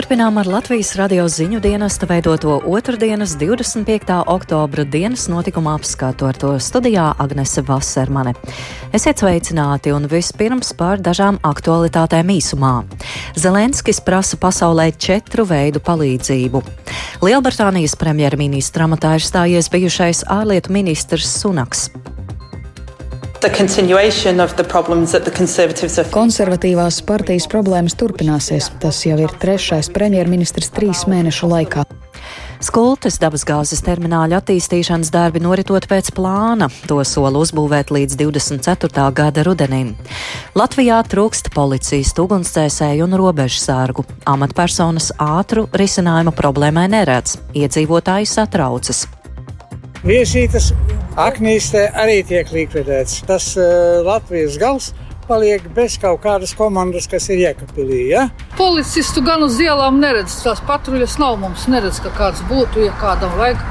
Turpinām ar Latvijas radio ziņu dienesta veidoto otrdienas 25. oktobra dienas notikuma apskatu ar to studijā Agnese Vasermane. Esiet sveicināti un vispirms par dažām aktualitātēm īsumā. Zelenskis prasa pasaulē četru veidu palīdzību. Lielbritānijas premjerministra amatā ir stājies bijušais ārlietu ministrs Sunaks. Konservatīvās partijas problēmas turpināsies. Tas jau ir trešais premjerministrs trīs mēnešu laikā. Skultes dabasgāzes termināļa attīstīšanas darbi noritot pēc plāna. To sola uzbūvēt līdz 24. gada rudenim. Latvijā trūkst policijas, ugunsdzēsēju un robežsārgu. Amatpersonas ātru risinājumu problēmai neredz. Iedzīvotāji satraucas. Viesītas Aknīstē arī tiek likvidēts. Tas uh, Latvijas gals paliek bez kaut kādas komandas, kas ir iekapilī. Ja? Policistu gan uz ielām neredz, tās patruļas nav mums, neredz, ka kāds būtu, ja kādam vajag.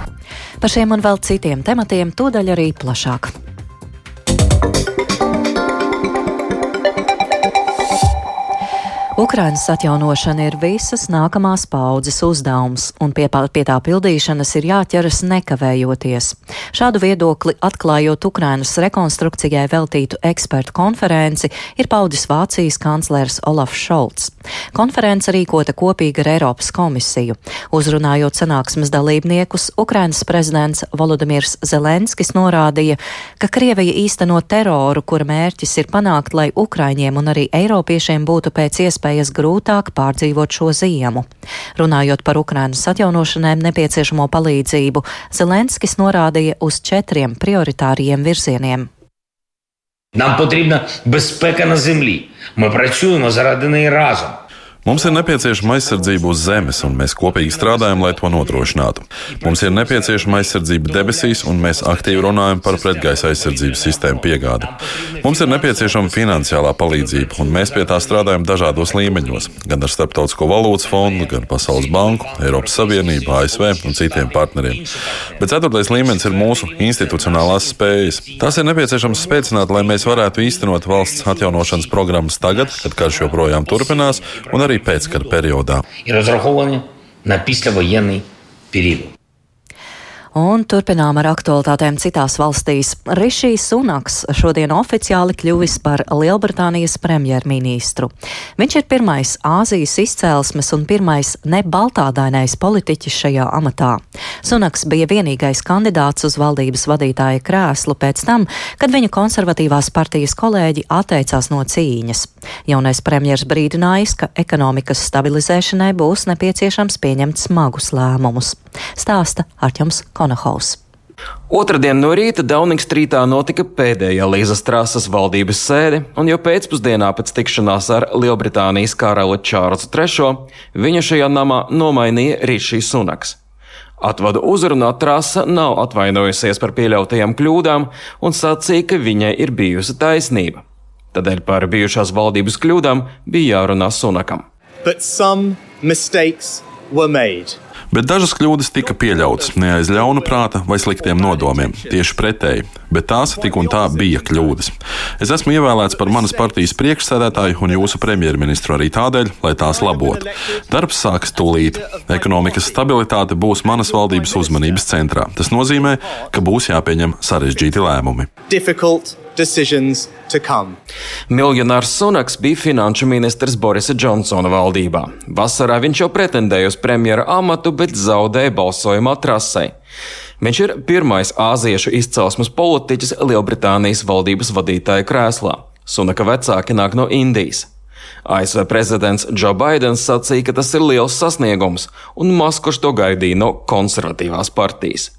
Par šiem un vēl citiem tematiem tūdaļ arī plašāk. Ukrainas atjaunošana ir visas nākamās paudzes uzdevums, un pie, pie tā pildīšanas ir jāķeras nekavējoties. Šādu viedokli atklājot Ukrainas rekonstrukcijai veltītu ekspertu konferenci, ir paudis Vācijas kanclers Olafs Šolts. Konference rīkota kopīgi ar Eiropas komisiju. Uzrunājot sanāksmes dalībniekus, Ukrainas prezidents Volodimirs Zelenskis norādīja, ka Krievija īsteno teroru, kura mērķis ir panākt, lai Ukraiņiem un arī Eiropiešiem būtu pēc iespējas iespējas grūtāk pārdzīvot šo ziemu. Runājot par Ukrainas atjaunošanai nepieciešamo palīdzību, Zelenskis norādīja uz četriem prioritāriem virzieniem. Нам потрібна безпека на землі. Ми працюємо заради неї разом. Mums ir nepieciešama aizsardzība uz zemes, un mēs kopīgi strādājam, lai to nodrošinātu. Mums ir nepieciešama aizsardzība debesīs, un mēs aktīvi runājam par pretgaisa aizsardzības sistēmu piegādi. Mums ir nepieciešama finansiālā palīdzība, un mēs pie tā strādājam dažādos līmeņos - gan ar Starptautisko valūtas fondu, gan Pasaules banku, Eiropas Savienību, ASV un citiem partneriem. Bet ceturtais līmenis ir mūsu institucionālās spējas. Tās ir nepieciešams spēcināt, lai mēs varētu īstenot valsts atjaunošanas programmas tagad, kad karš joprojām turpinās, un arī arī pēckara periodā. Ir izrahovanī na pīsļavojenī periodu. Un turpinām ar aktualitātēm citās valstīs. Rišijs Sunaks šodien oficiāli kļuvis par Lielbritānijas premjerministru. Viņš ir pirmais Āzijas izcēlesmes un pirmais nebaltādainais politiķis šajā amatā. Sunaks bija vienīgais kandidāts uz valdības vadītāja krēslu pēc tam, kad viņa konservatīvās partijas kolēģi atteicās no cīņas. Jaunais premjers brīdinājis, ka ekonomikas stabilizēšanai būs nepieciešams pieņemt smagus lēmumus. Stāsta Arķums Konahaus. Otradien no rīta Dauningstrītā notika pēdējā Līzas trases valdības sēde, un jau pēcpusdienā pēc tikšanās ar Lielbritānijas karali Čārlzu III viņu šajā namā nomainīja Rišijs Sunaks. Atvadu uzrunā trasa nav atvainojusies par pieļautajām kļūdām un sacīja, ka viņai ir bijusi taisnība. Tādēļ par bijušās valdības kļūdām bija jārunā Sunakam. But some mistakes were made. Bet dažas kļūdas tika pieļautas ne aiz ļauna prāta vai sliktiem nodomiem. Tieši pretēji, bet tās tik un tā bija kļūdas. Es esmu ievēlēts par manas partijas priekšsēdētāju un jūsu premjerministru arī tādēļ, lai tās labotu. Darbs sāks tūlīt. Ekonomikas stabilitāte būs manas valdības uzmanības centrā. Tas nozīmē, ka būs jāpieņem sarežģīti lēmumi. Difficult decisions to come. Miljonārs Sunaks bija finanšu ministrs Borisa Džonsona valdībā. Vasarā viņš jau pretendēja uz premjera amatu, bet zaudēja balsojumā trasē. Viņš ir pirmais āziešu izcelsmes politiķis Lielbritānijas valdības vadītāja krēslā. Sunaka vecāki nāk no Indijas. ASV prezidents Džo Baidens sacīja, ka tas ir liels sasniegums, un Maskuš to gaidīja no konservatīvās partijas.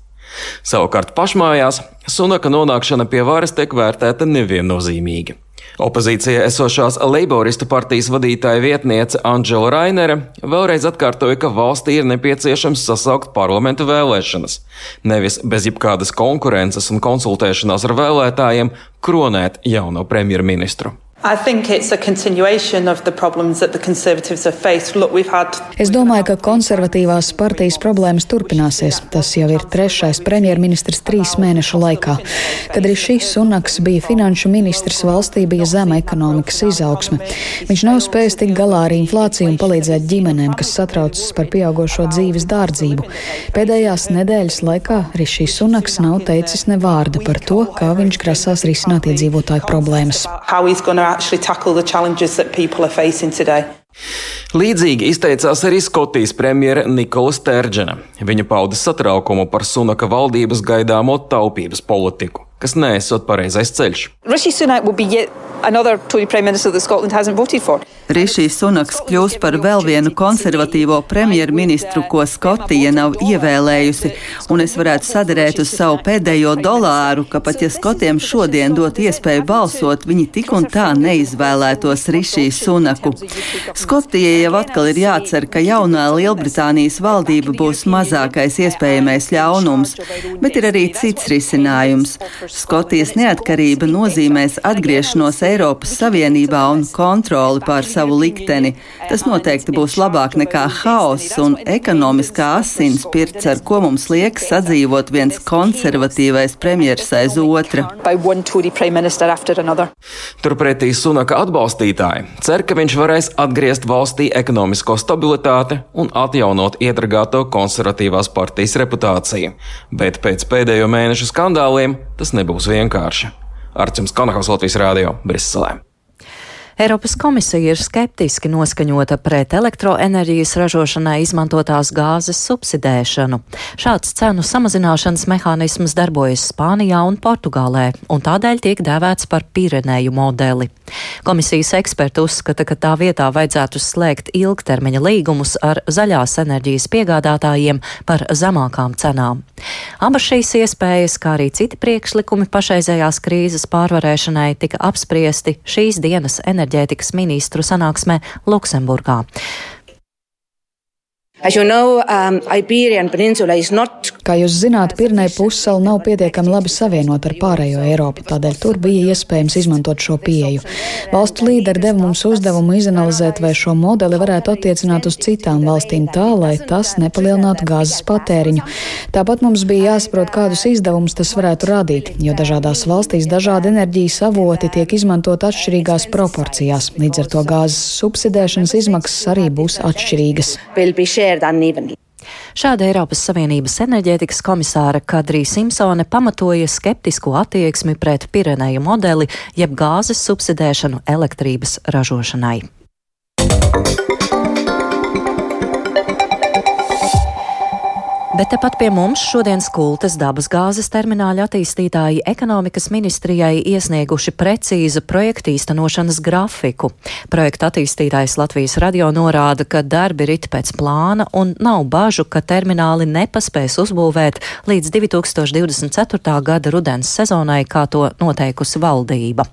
Savukārt pašmājās Sunaka nonākšana pie varas tiek vērtēta neviennozīmīgi. Opozīcijā esošās Leiboristu partijas vadītāja vietniece Anģela Rainere vēlreiz atkārtoja, ka valstī ir nepieciešams sasaukt parlamentu vēlēšanas, nevis bez jebkādas konkurences un konsultēšanās ar vēlētājiem kronēt jauno premjerministru. Es domāju, ka konservatīvās partijas problēmas turpināsies. Tas jau ir trešais premjerministrs trīs mēnešu laikā. Kad arī šis sunaks bija finanšu ministrs, valstī bija zema ekonomikas izaugsme. Viņš nav spējis tikt galā ar inflāciju un palīdzēt ģimenēm, kas satraucas par pieaugušo dzīves dārdzību. Pēdējās nedēļas laikā arī šis sunaks nav teicis ne vārda par to, kā viņš grasās risināt iedzīvotāju problēmas challenges that people are facing today. Līdzīgi izteicās arī Skotijas premjera Nikola Stērģena. Viņa pauda satraukumu par Sunaka valdības gaidāmo taupības politiku, kas neesot pareizais ceļš. Rišijs Sunaks kļūs par vēl vienu konservatīvo premjerministru, ko Skotija nav ievēlējusi, un es varētu sadarēt uz savu pēdējo dolāru, ka pat ja Skotiem šodien dot iespēju balsot, viņi tik un tā neizvēlētos Rišiju Sunaku. Skotijai jau atkal ir jācer, ka jaunā Lielbritānijas valdība būs mazākais iespējamais ļaunums, bet ir arī cits risinājums. Skotijas neatkarība nozīmēs atgriešanos Eiropas Savienībā un kontroli pār savu likteni. Tas noteikti būs labāk nekā haoss un ekonomiskā asinspirts, ar ko mums liekas sadzīvot viens konservatīvais premjers aiz otra. Turpretī Sunaka atbalstītāji cer, ka viņš varēs atgriezt valstī ekonomisko stabilitāti un atjaunot iedragāto konservatīvās partijas reputāciju. Bet pēc pēdējo mēnešu skandāliem tas nebūs vienkārši. Arcums Kanahaus Latvijas Rādio Briselē. Eiropas komisija ir skeptiski noskaņota pret elektroenerģijas ražošanai izmantotās gāzes subsidēšanu. Šāds cenu samazināšanas mehānisms darbojas Spānijā un Portugālē, un tādēļ tiek dēvēts par Pirenēju modeli. Komisijas eksperti uzskata, ka tā vietā vajadzētu slēgt ilgtermiņa līgumus ar zaļās enerģijas piegādātājiem par zemākām cenām. Abas šīs iespējas, kā arī citi priekšlikumi pašreizējās krīzes pārvarēšanai, tika apspriesti šīs dienas enerģētikas ministru sanāksmē Luksemburgā. You know, um, not... Kā jūs zināt, Pirnei pussala nav pietiekami labi savienota ar pārējo Eiropu, tādēļ tur bija iespējams izmantot šo pieeju. Valstu līderi deva mums uzdevumu izanalizēt, vai šo modeli varētu attiecināt uz citām valstīm tā, lai tas nepalielinātu gāzes patēriņu. Tāpat mums bija jāsaprot, kādus izdevumus tas varētu radīt, jo dažādās valstīs dažādi enerģijas avoti tiek izmantot atšķirīgās proporcijās. Līdz ar to gāzes subsidēšanas izmaksas arī būs atšķirīgas shared unevenly. Šāda Eiropas Savienības enerģētikas komisāra Kadrija Simpsone pamatoja skeptisko attieksmi pret Pirenēju modeli, jeb gāzes subsidēšanu elektrības ražošanai. Bet tepat pie mums šodien Skultes dabasgāzes termināļa attīstītāji ekonomikas ministrijai iesnieguši precīzu projekta īstenošanas grafiku. Projekta attīstītājs Latvijas radio norāda, ka darbi rit pēc plāna un nav bažu, ka termināli nepaspēs uzbūvēt līdz 2024. gada rudens sezonai, kā to noteikusi valdība.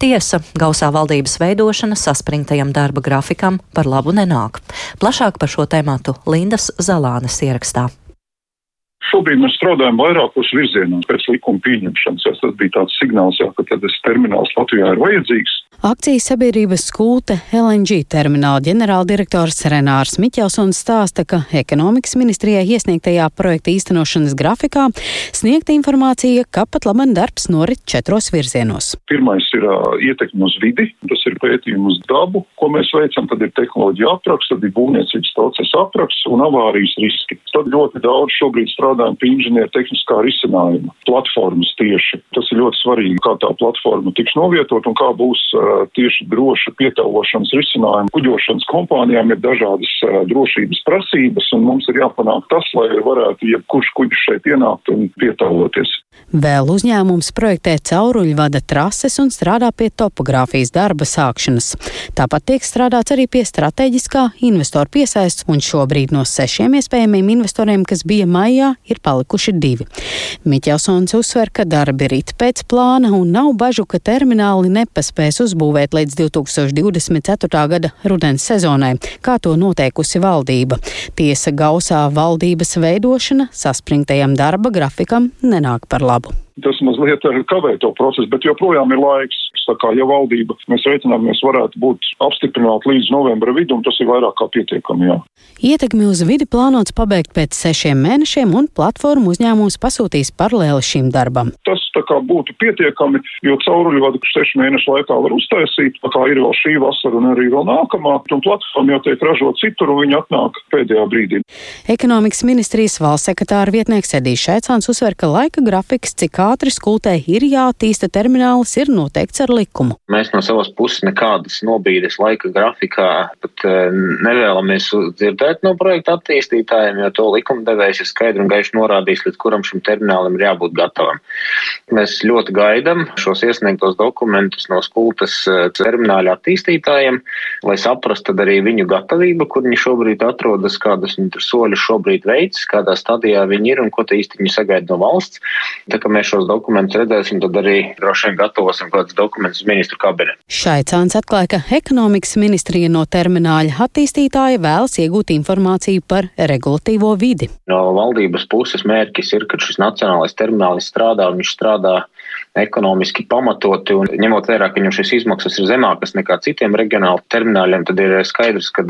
Tiesa, gausā valdības veidošana saspringtajam darba grafikam par labu nenāk. Plašāk par šo tēmatu Lindas Zalānes ierakstā. Šobrīd mēs strādājam vairākos virzienos pēc likuma pieņemšanas. Tas bija tāds signāls, jā, ka tas termināls Latvijā ir vajadzīgs. Akcijas sabiedrības skulte LNG termināla ģenerāldirektors Renārs Miķelsons stāsta, ka ekonomikas ministrijai iesniegtajā projekta īstenošanas grafikā sniegta informācija, ka pat laban darbs norit četros virzienos. Pirmais ir uh, ietekme uz vidi, tas ir pētījums uz dabu, ko mēs veicam, tad ir tehnoloģija apraksts, tad ir būvniecības procesa apraksts un avārijas riski. Tad ļoti daudz šobrīd strādājam pie inženieru tehniskā risinājuma, platformas tieši. Tas ir ļoti svarīgi, kā tā platforma tiks novietot un kā būs uh, tieši droša pietaulošanas risinājuma. Kuģošanas kompānijām ir dažādas drošības prasības, un mums ir jāpanāk tas, lai varētu jebkurš kuģis šeit ienākt un pietauloties. Vēl uzņēmums projektē cauruļvada trases un strādā pie topogrāfijas darba sākšanas. Tāpat tiek strādāts arī pie strateģiskā investoru piesaists, un šobrīd no sešiem iespējamiem investoriem, kas bija maijā, ir palikuši divi. Miķelsons uzsver, ka darbi rit pēc plāna un nav bažu, ka termināli nepaspēs uzbūvēt līdz 2024. gada rudens sezonai, kā to noteikusi valdība. Tiesa gausā valdības veidošana saspringtajam darba grafikam nenāk par labu. Tas mazliet kavē to procesu, bet joprojām ir laiks. Kā ja valdība mēs reiķināmies varētu būt apstiprināta līdz novembra vidum, tas ir vairāk kā pietiekami. Jā. Ietekmi uz vidi plānots pabeigt pēc sešiem mēnešiem, un platformu uzņēmums pasūtīs paralēli šim darbam. Tas kā būtu pietiekami, jo cauruļvadu sešu mēnešu laikā var uztaisīt, tā kā ir vēl šī vasara un arī vēl nākamā, un platforma jau tiek ražot citur, un viņi atnāk pēdējā brīdī. Ekonomikas ministrijas valsts sekretāra vietnieks Edijs Šaicāns uzsver, ka laika grafiks, cik ātri skultē ir jātīsta terminālis, ir noteikts ar likumu. Mēs no savas puses nekādas nobīdes laika grafikā pat eh, nevēlamies dzirdēt no projekta attīstītājiem, jo to likumdevējs ir skaidri un gaiši norādījis, līdz kuram šim terminālim ir jābūt gatavam. Mēs ļoti gaidam šos iesniegtos dokumentus no skultas eh, termināļa attīstītājiem, lai saprastu arī viņu gatavību, kur viņi šobrīd atrodas, kādas viņi soļus šobrīd veids, kādā stadijā viņi ir un ko īsti viņi sagaida no valsts. Tā kā mēs šos dokumentus redzēsim, tad arī droši vien gatavosim kādus dokumentus ministru kabinetu. Šaicāns atklāja, ka ekonomikas ministrija no termināļa attīstītāja vēlas iegūt informāciju par regulatīvo vidi. No valdības puses mērķis ir, ka šis nacionālais terminālis strādā un viņš strādā ekonomiski pamatoti un ņemot vērā, ka viņam šīs izmaksas ir zemākas nekā citiem reģionāliem termināļiem, tad ir skaidrs, ka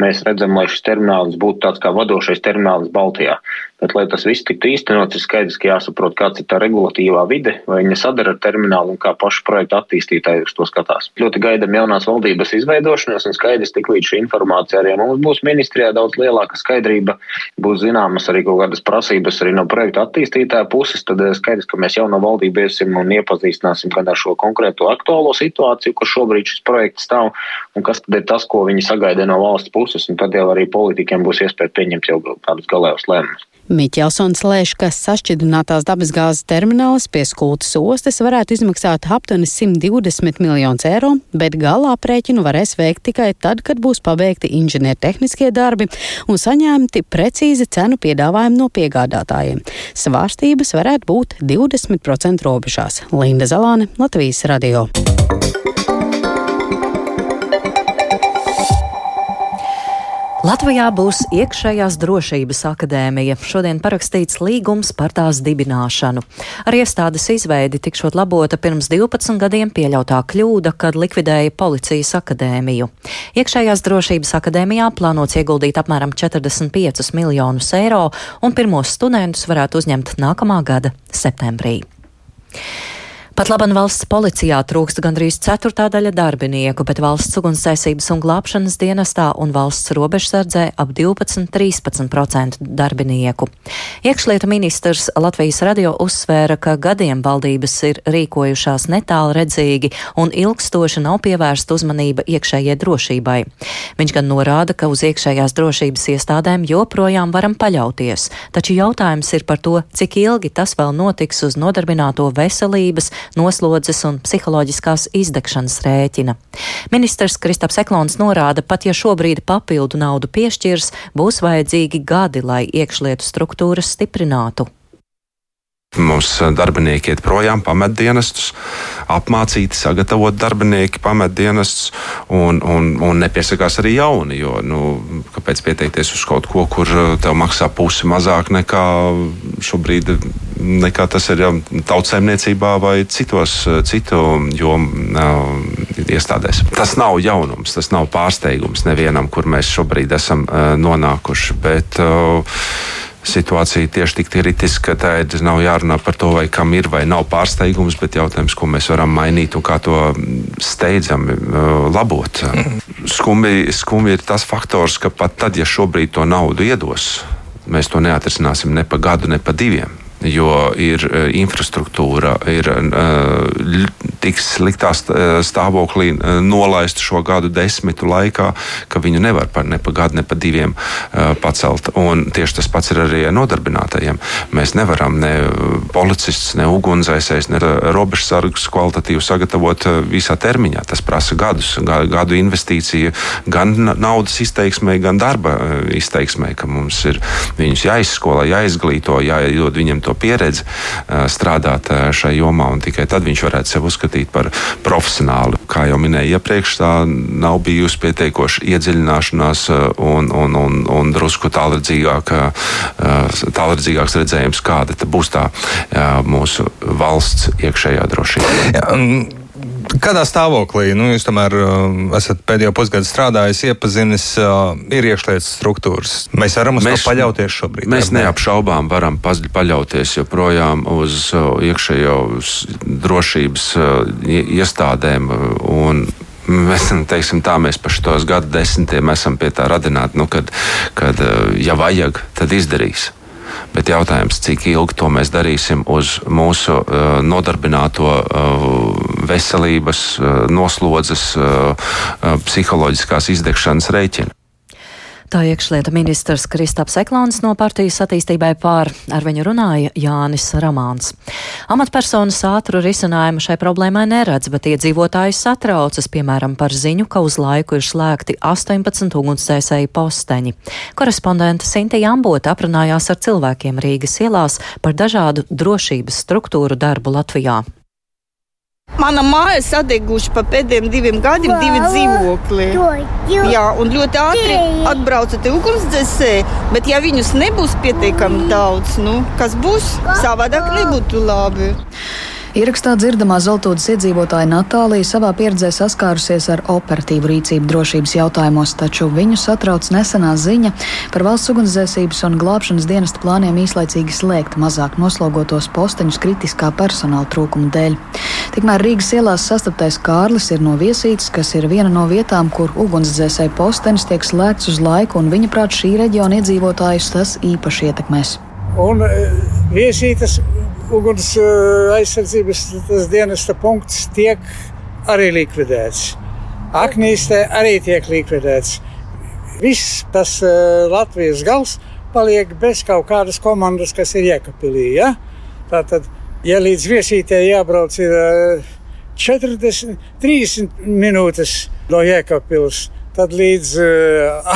mēs redzam, lai šis terminālis būtu tāds kā vadošais terminālis Baltijā. Bet, lai tas viss tiktu īstenots, ir skaidrs, ka jāsaprot, kāds ir tā regulatīvā vide, vai viņa sadara ar terminālu un kā pašu projektu attīstītāji uz to skatās. Ļoti gaidām jaunās valdības izveidošanos un skaidrs, tik līdz šī informācija arī mums būs ministrijā daudz lielāka skaidrība, būs zināmas arī kaut kādas prasības arī no projektu attīstītāja puses, tad eh, skaidrs, ka mēs jau no valdības iesim un iepazīstināsim gan ar šo konkrēto aktuālo situāciju, kur šobrīd šis projekts stāv, un kas tad ir tas, ko viņi sagaida no valsts puses, un tad jau arī politikiem būs iespēja pieņemt jau tādus galējos lēmumus. Miķelsons lēš, ka sašķidrinātās dabasgāzes termināls pie Skultas ostas varētu izmaksāt aptuveni 120 miljonus eiro, bet galā prēķinu varēs veikt tikai tad, kad būs pabeigti inženiertehniskie darbi un saņemti precīzi cenu piedāvājumi no piegādātājiem. Svārstības varētu būt 20% robežās. Linda Zalāne, Latvijas radio. Latvijā būs iekšējās drošības akadēmija. Šodien parakstīts līgums par tās dibināšanu. Ar iestādes izveidi tikšot labota pirms 12 gadiem pieļautā kļūda, kad likvidēja policijas akadēmiju. Iekšējās drošības akadēmijā plānots ieguldīt apmēram 45 miljonus eiro, un pirmos studentus varētu uzņemt nākamā gada septembrī. Pat laban valsts policijā trūkst gandrīz ceturtā daļa darbinieku, bet valsts ugunsdzēsības un glābšanas dienestā un valsts robežsardzē ap 12-13% darbinieku. Iekšlietu ministrs Latvijas radio uzsvēra, ka gadiem valdības ir rīkojušās netālu redzīgi un ilgstoši nav pievērsta uzmanība iekšējai drošībai. Viņš gan norāda, ka uz iekšējās drošības iestādēm joprojām varam paļauties, taču jautājums ir par to, cik ilgi tas vēl notiks uz nodarbināto veselības, noslodzes un psiholoģiskās izdegšanas rēķina. Ministrs Kristaps Eklons norāda, pat ja šobrīd papildu naudu piešķirs, būs vajadzīgi gadi, lai iekšlietu struktūras stiprinātu. Mums darbinieki iet projām, pamet dienestus, apmācīti, sagatavot darbinieki, pamet dienestus un, un, un nepiesakās arī jauni. Jo, nu, kāpēc pieteikties uz kaut ko, kur eh, tev maksā pusi mazāk nekā šobrīd, nekā tas ir tautsēmniecībā vai citos, citu jomu uh, iestādēs? Tas nav jaunums, tas nav pārsteigums nevienam, kur mēs šobrīd esam uh, nonākuši. Bet, uh, situācija tieši tik kritiska, ka tā nav jārunā par to, vai kam ir vai nav pārsteigums, bet jautājums, ko mēs varam mainīt un kā to steidzami uh, labot. Skumji, skumji ir tas faktors, ka pat tad, ja šobrīd to naudu iedos, mēs to neatrisināsim ne pa gadu, ne pa diviem jo ir eh, infrastruktūra, ir uh, eh, tik sliktā stāvoklī uh, nolaista šo gadu desmitu laikā, ka viņu nevar par ne pa gadu, ne pa diviem uh, pacelt. Un tieši tas pats ir arī nodarbinātajiem. Mēs nevaram ne policists, ne ugunsdzēsējs, ne robežsargus kvalitatīvi sagatavot visā termiņā. Tas prasa gadus, gadu investīciju gan naudas izteiksmē, gan darba izteiksmē, ka mums ir viņus jāizskola, jāizglīto, jāiedod viņiem to pieredzi strādāt šajā jomā, un tikai tad viņš varētu sev uzskatīt uzskatīt par profesionāli. Kā jau minēju iepriekš, tā nav bijusi pietiekoša iedziļināšanās un, un, un, un drusku tālredzīgāk, tālredzīgāks redzējums, kāda būs tā mūsu valsts iekšējā drošība. Kādā stāvoklī nu, jūs tomēr uh, esat pēdējo pusgadu strādājis, iepazinis, uh, ir iekšlietas struktūras? Mēs varam uz mēs, to paļauties šobrīd. Mēs neapšaubām varam paļauties joprojām uz uh, iekšējo drošības iestādēm. Un, Mēs teiksim, tā, mēs pa šos gadu desmitiem esam pie tā radināti, nu, kad, kad, ja vajag, tad izdarīs. Bet jautājums, cik ilgi to mēs darīsim uz mūsu uh, nodarbināto uh, veselības, uh, noslodzes, uh, uh, psiholoģiskās izdegšanas rēķina. Tā iekšlieta ministrs Kristaps Eklāns no partijas attīstībai pār ar viņu runāja Jānis Ramāns. Amatpersonas ātru risinājumu šai problēmai neredz, bet iedzīvotāji satraucas, piemēram, par ziņu, ka uz laiku ir slēgti 18 ugunsdzēsēju posteņi. Korespondente Sintija Ambota aprunājās ar cilvēkiem Rīgas ielās par dažādu drošības struktūru darbu Latvijā. Mana māja sadeguši pa pēdējiem diviem gadiem, divi dzīvokļi. Jā, un ļoti ātri atbrauca te ugunsdzēsēji, bet ja viņus nebūs pietiekami daudz, nu, kas būs, savādāk nebūtu labi. Ierakstā dzirdamā Zeltūdas iedzīvotāja Natālija savā pieredzē saskārusies ar operatīvu rīcību drošības jautājumos, taču viņu satrauc nesenā ziņa par valsts ugunsdzēsības un glābšanas dienesta plāniem īslaicīgi slēgt mazāk noslogotos posteņus kritiskā personāla trūkuma dēļ. Tikmēr Rīgas ielās sastaptais Kārlis ir no viesītes, kas ir viena no vietām, kur ugunsdzēsēju postenis tiek slēgts uz laiku, un viņa prāt šī reģiona iedzīvotājus tas īpaši ietekmēs. Un e, viesītes uguns eh, aizsardzības dienesta punkts tiek arī likvidēts. Aknīstē arī tiek likvidēts. Viss tas uh, Latvijas gals paliek bez kaut kādas komandas, kas ir iekapilī. Ja? Tātad, ja līdz viesītē jābrauc ir uh, 40, 30 minūtes no iekapils, tad līdz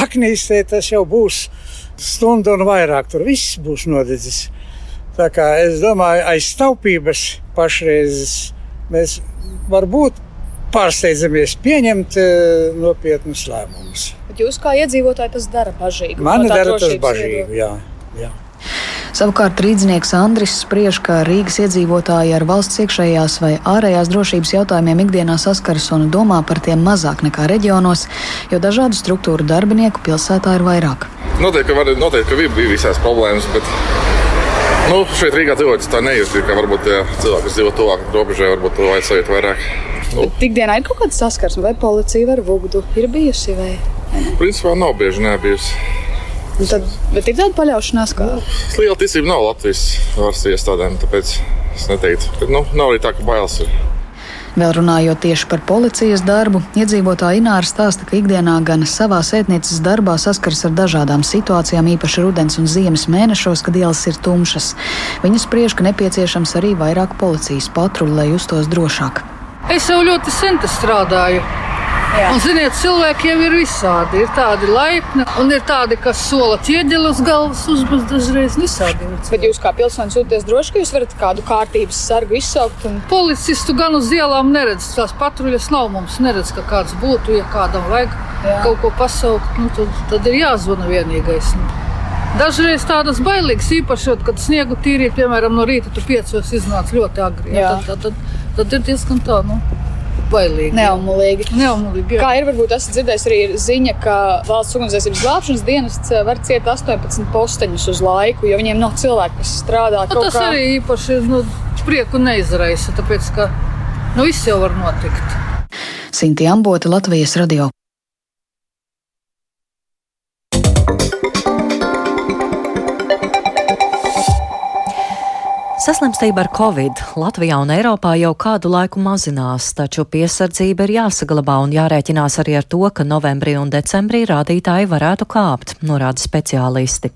aknīstē tas jau būs stunda un vairāk. Tur viss būs nodedzis. Tā kā es domāju, aiz taupības pašreiz mēs varbūt pārsteidzamies pieņemt uh, nopietnus lēmumus. Bet jūs kā iedzīvotāji tas dara bažīgi? Man no dara tas bažīgi, jā. jā. Savukārt rīznieks Andris spriež, ka Rīgas iedzīvotāji ar valsts iekšējās vai ārējās drošības jautājumiem ikdienā saskaras un domā par tiem mazāk nekā reģionos, jo dažādu struktūru darbinieku pilsētā ir vairāk. Noteikti, ka, var, noteikti, ka bija visās problēmas, bet Nu, šeit Rīgā cilvēks tā nejūt, ka varbūt ja cilvēki, kas dzīvo tuvāk robežai, varbūt to vajag sajūt vairāk. Nu. Ikdienā ir kaut kāda saskarsme, vai policija var vugdu ir bijusi? Vai? Principā nav bieži nebijusi. Nu tad, bet ir tāda paļaušanās, ka. Nu, liela ticība nav Latvijas varas iestādēm, tāpēc es neteiktu, ka nu, nav arī tā, ka bailes ir. Vēl runājot tieši par policijas darbu, iedzīvotāja Ināra stāsta, ka ikdienā gan savā sētnieces darbā saskars ar dažādām situācijām, īpaši rudens un ziemas mēnešos, kad ielas ir tumšas. Viņa spriež, ka nepieciešams arī vairāk policijas patruļu, lai justos drošāk. Es jau ļoti sen strādāju. Un, ziniet, cilvēki jau ir visādi. Ir tādi laipni, un ir tādi, kas sola ķieģeli uz galvas uzbūvēt dažreiz visādi. Bet jūs kā pilsonis jūties droši, ka jūs varat kādu kārtības sargu izsaukt? Un... Policistu gan uz ielām neredz. Tās patruļas nav mums neredz, ka kāds būtu, ja kādam vajag Jā. kaut ko pasaukt, nu, tad, tad ir jāzvana vienīgais. Nu. Dažreiz tādas bailīgas, īpaši, kad sniegu tīrīt, piemēram, no rīta tu piecos iznāc ļoti agri. Ja, tad, tad, tad, tad ir diezgan tā. Nu bailīgi. Neumulīgi. Neumulīgi Kā ir, varbūt esat dzirdējis arī ziņa, ka valsts ugunsdzēsības glābšanas dienests eh, var ciet 18 posteņus uz laiku, jo viņiem nav cilvēku, kas strādā. Nu, tas kā... arī īpaši nu, prieku neizraisa, tāpēc ka nu, viss jau var notikt. Sinti Ambota, Latvijas radio. Saslimstība ar covid Latvijā un Eiropā jau kādu laiku mazinās, taču piesardzība ir jāsaglabā un jārēķinās arī ar to, ka novembrī un decembrī rādītāji varētu kāpt, norāda speciālisti.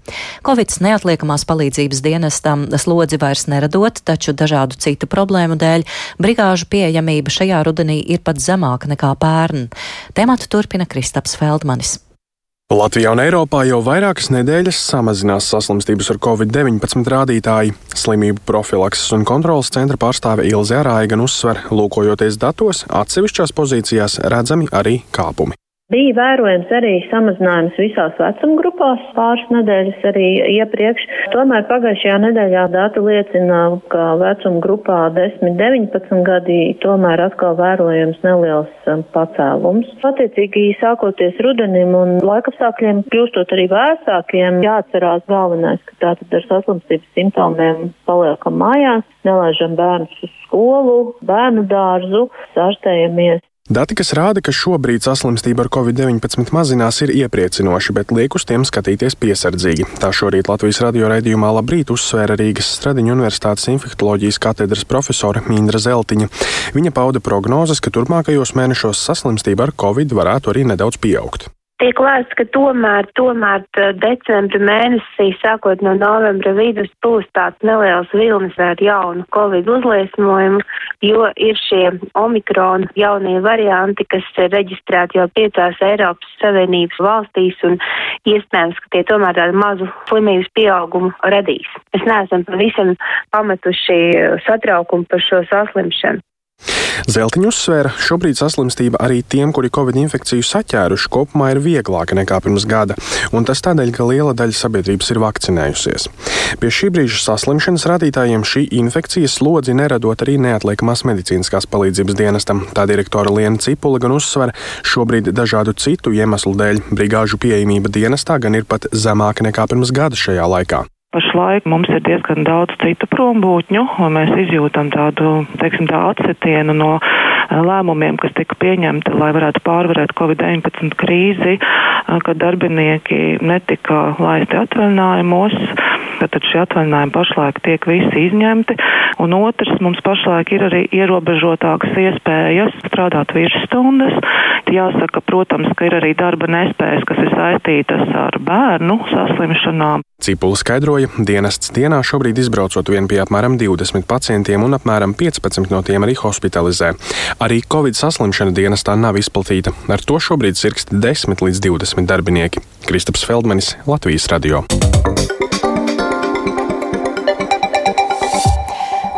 Covid neatliekamās palīdzības dienestam slodzi vairs neradot, taču dažādu citu problēmu dēļ brigāžu pieejamība šajā rudenī ir pat zemāka nekā pērn. Tematu turpina Kristaps Feldmanis. Latvijā un Eiropā jau vairākas nedēļas samazinās saslimstības ar covid-19 rādītāji. Slimību profilakses un kontrolas centra pārstāve Ilze Arāja gan uzsver, lūkojoties datos, atsevišķās pozīcijās redzami arī kāpumi. Bija vērojams arī samazinājums visās vecuma grupās pāris nedēļas arī iepriekš. Tomēr pagājušajā nedēļā dati liecina, ka vecuma grupā 10-19 gadi tomēr atkal vērojams neliels um, pacēlums. Attiecīgi, sākoties rudenim un laikapstākļiem, kļūstot arī vēsākiem, jāatcerās galvenais, ka tātad ar saslimstības simptomiem paliekam mājās, nelaižam bērnus uz skolu, bērnu dārzu, sārstējamies Dati, kas rāda, ka šobrīd saslimstība ar covid-19 mazinās, ir iepriecinoši, bet liek uz tiem skatīties piesardzīgi. Tā šorīt Latvijas radio raidījumā Labrīt uzsvēra Rīgas Stradiņu Universitātes infektoloģijas katedras profesora Mīndra Zeltiņa. Viņa pauda prognozes, ka turpmākajos mēnešos saslimstība ar covid varētu arī nedaudz pieaugt. Tiek lēsts, ka tomēr, tomēr decembra mēnesī, sākot no novembra vidus, būs tāds neliels vilnis ar jaunu covid uzliesmojumu, jo ir šie omikrona jaunie varianti, kas ir reģistrēti jau piecās Eiropas Savienības valstīs un iespējams, ka tie tomēr tādu mazu slimības pieaugumu radīs. Mēs neesam pavisam pametuši satraukumu par šo saslimšanu. Zeltiņš uzsvēra, šobrīd saslimstība arī tiem, kuri covid infekciju saķēruši, kopumā ir vieglāka nekā pirms gada, un tas tādēļ, ka liela daļa sabiedrības ir vakcinējusies. Pie šī brīža saslimšanas rādītājiem šī infekcijas slodzi neradot arī neatliekamās medicīniskās palīdzības dienestam. Tā direktora Liena Cipula gan uzsver, šobrīd dažādu citu iemeslu dēļ brigāžu pieejamība dienestā gan ir pat zemāka nekā pirms gada šajā laikā. Pašlaik mums ir diezgan daudz citu prombūtņu, un mēs izjūtam tādu, teiksim, tā atsetienu no lēmumiem, kas tika pieņemti, lai varētu pārvarēt Covid-19 krīzi, kad darbinieki netika laisti atvaļinājumos. Tad šie atvaļinājumi pašlaik tiek visi izņemti, un otrs mums pašlaik ir arī ierobežotākas iespējas strādāt virsstundas. Jāsaka, protams, ka ir arī darba nespējas, kas ir saistītas ar bērnu saslimšanām. Cipula skaidroja, dienests dienā šobrīd izbraucot vien pie apmēram 20 pacientiem un apmēram 15 no tiem arī hospitalizē. Arī Covid saslimšana dienestā nav izplatīta. Ar to šobrīd sirgst 10 līdz 20 darbinieki. Kristaps Feldmanis, Latvijas radio.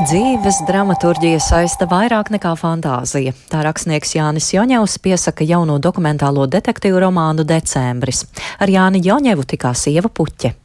Dzīves dramaturģija saista vairāk nekā fantāzija. Tā rakstnieks Jānis Joņevs piesaka jauno dokumentālo detektīvu romānu Decembris. Ar Jāni Joņevu tikās Ieva Puķe.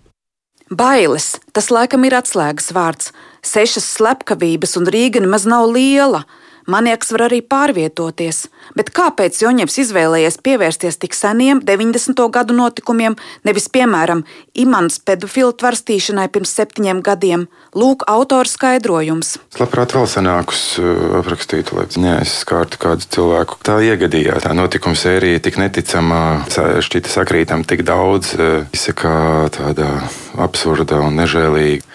Bailes, tas laikam ir atslēgas vārds. Sešas slepkavības un Rīga nemaz nav liela. Manieks var arī pārvietoties, bet kāpēc Joņevs izvēlējies pievērsties tik seniem 90. gadu notikumiem, nevis, piemēram, imants pedofilu tvarstīšanai pirms septiņiem gadiem? Lūk, autora skaidrojums. Es labprāt vēl senākus uh, aprakstītu, lai neaizskārtu kādu cilvēku. Tā iegadījās. Tā notikuma sērija tik neticama, šķita sakrītam tik daudz, uh, izsaka tāda absurda un nežēlīga.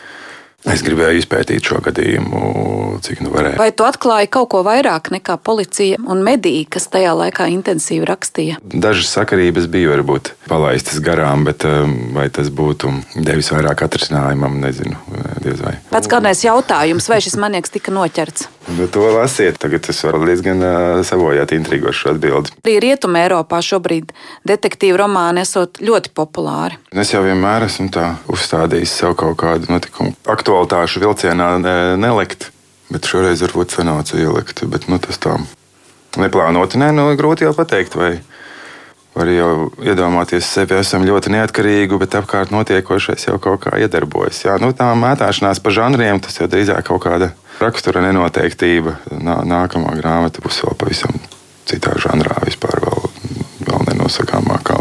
Es gribēju izpētīt šo gadījumu, cik nu varēju. Vai tu atklāji kaut ko vairāk nekā policija un mediji, kas tajā laikā intensīvi rakstīja? Dažas sakarības bija varbūt palaistas garām, bet um, vai tas būtu devis vairāk atrisinājumam, nezinu. Pats galvenais jautājums, vai šis manieks tika noķerts? Bet to lasiet, tagad es varu diezgan savojāt intrigošu atbildi. Arī Rietumē Eiropā šobrīd detektīvu romāni esot ļoti populāri. Es jau vienmēr esmu tā uzstādījis sev kaut kādu notikumu aktualitāšu vilcienā ne, nelikt, bet šoreiz varbūt sanāca ielikt, bet nu, tas tā neplānoti, nē, nu, grūti jau pateikt, vai var jau iedomāties sevi, esam ļoti neatkarīgi, bet apkārt notiekošais jau kaut kā iedarbojas. Jā, nu, tā mētāšanās pa žanriem, tas jau drīzāk kaut kāda rakstura nenoteiktība. Nā, nākamā grāmata būs vēl pavisam citā žanrā, vispār vēl, vēl nenosakāmākā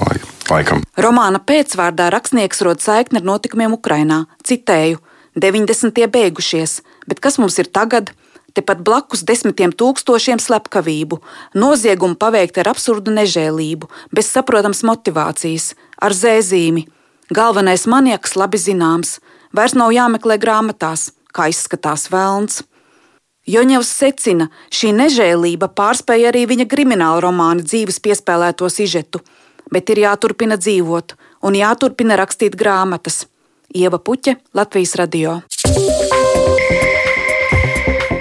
laikam. Romāna pēcvārdā rakstnieks rod saikni ar notikumiem Ukrajinā. Citēju: 90. beigušies, bet kas mums ir tagad? Tepat blakus desmitiem tūkstošiem slepkavību, noziegumu paveikti ar absurdu nežēlību, bez saprotams motivācijas, ar zēzīmi. Galvenais manieks labi zināms, vairs nav jāmeklē grāmatās, kā izskatās vēlns. Joņevs secina, šī nežēlība pārspēja arī viņa krimināla romāna dzīves piespēlēto sižetu, bet ir jāturpina dzīvot un jāturpina rakstīt grāmatas. Ieva Puķe, Latvijas radio.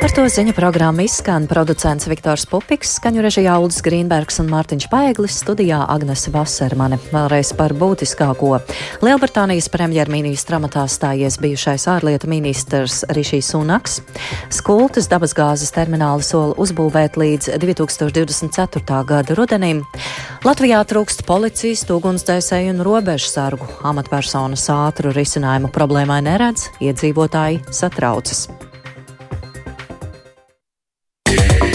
Par to ziņu programmu izskan producents Viktors Pupiks, skaņu režijā Uldis Grīnbergs un Mārtiņš Paeglis, studijā Agnese Vasermane. Vēlreiz par būtiskāko. Lielbritānijas premjerministra amatā stājies bijušais ārlietu ministrs Rišijs Sunaks. Skultas dabasgāzes termināli sola uzbūvēt līdz 2024. gada rudenim. Latvijā trūkst policistu, ugunsdzēsēju un robežsargu. Amatpersonas ātru risinājumu problēmai neredz, iedzīvotāji satraucas. yeah.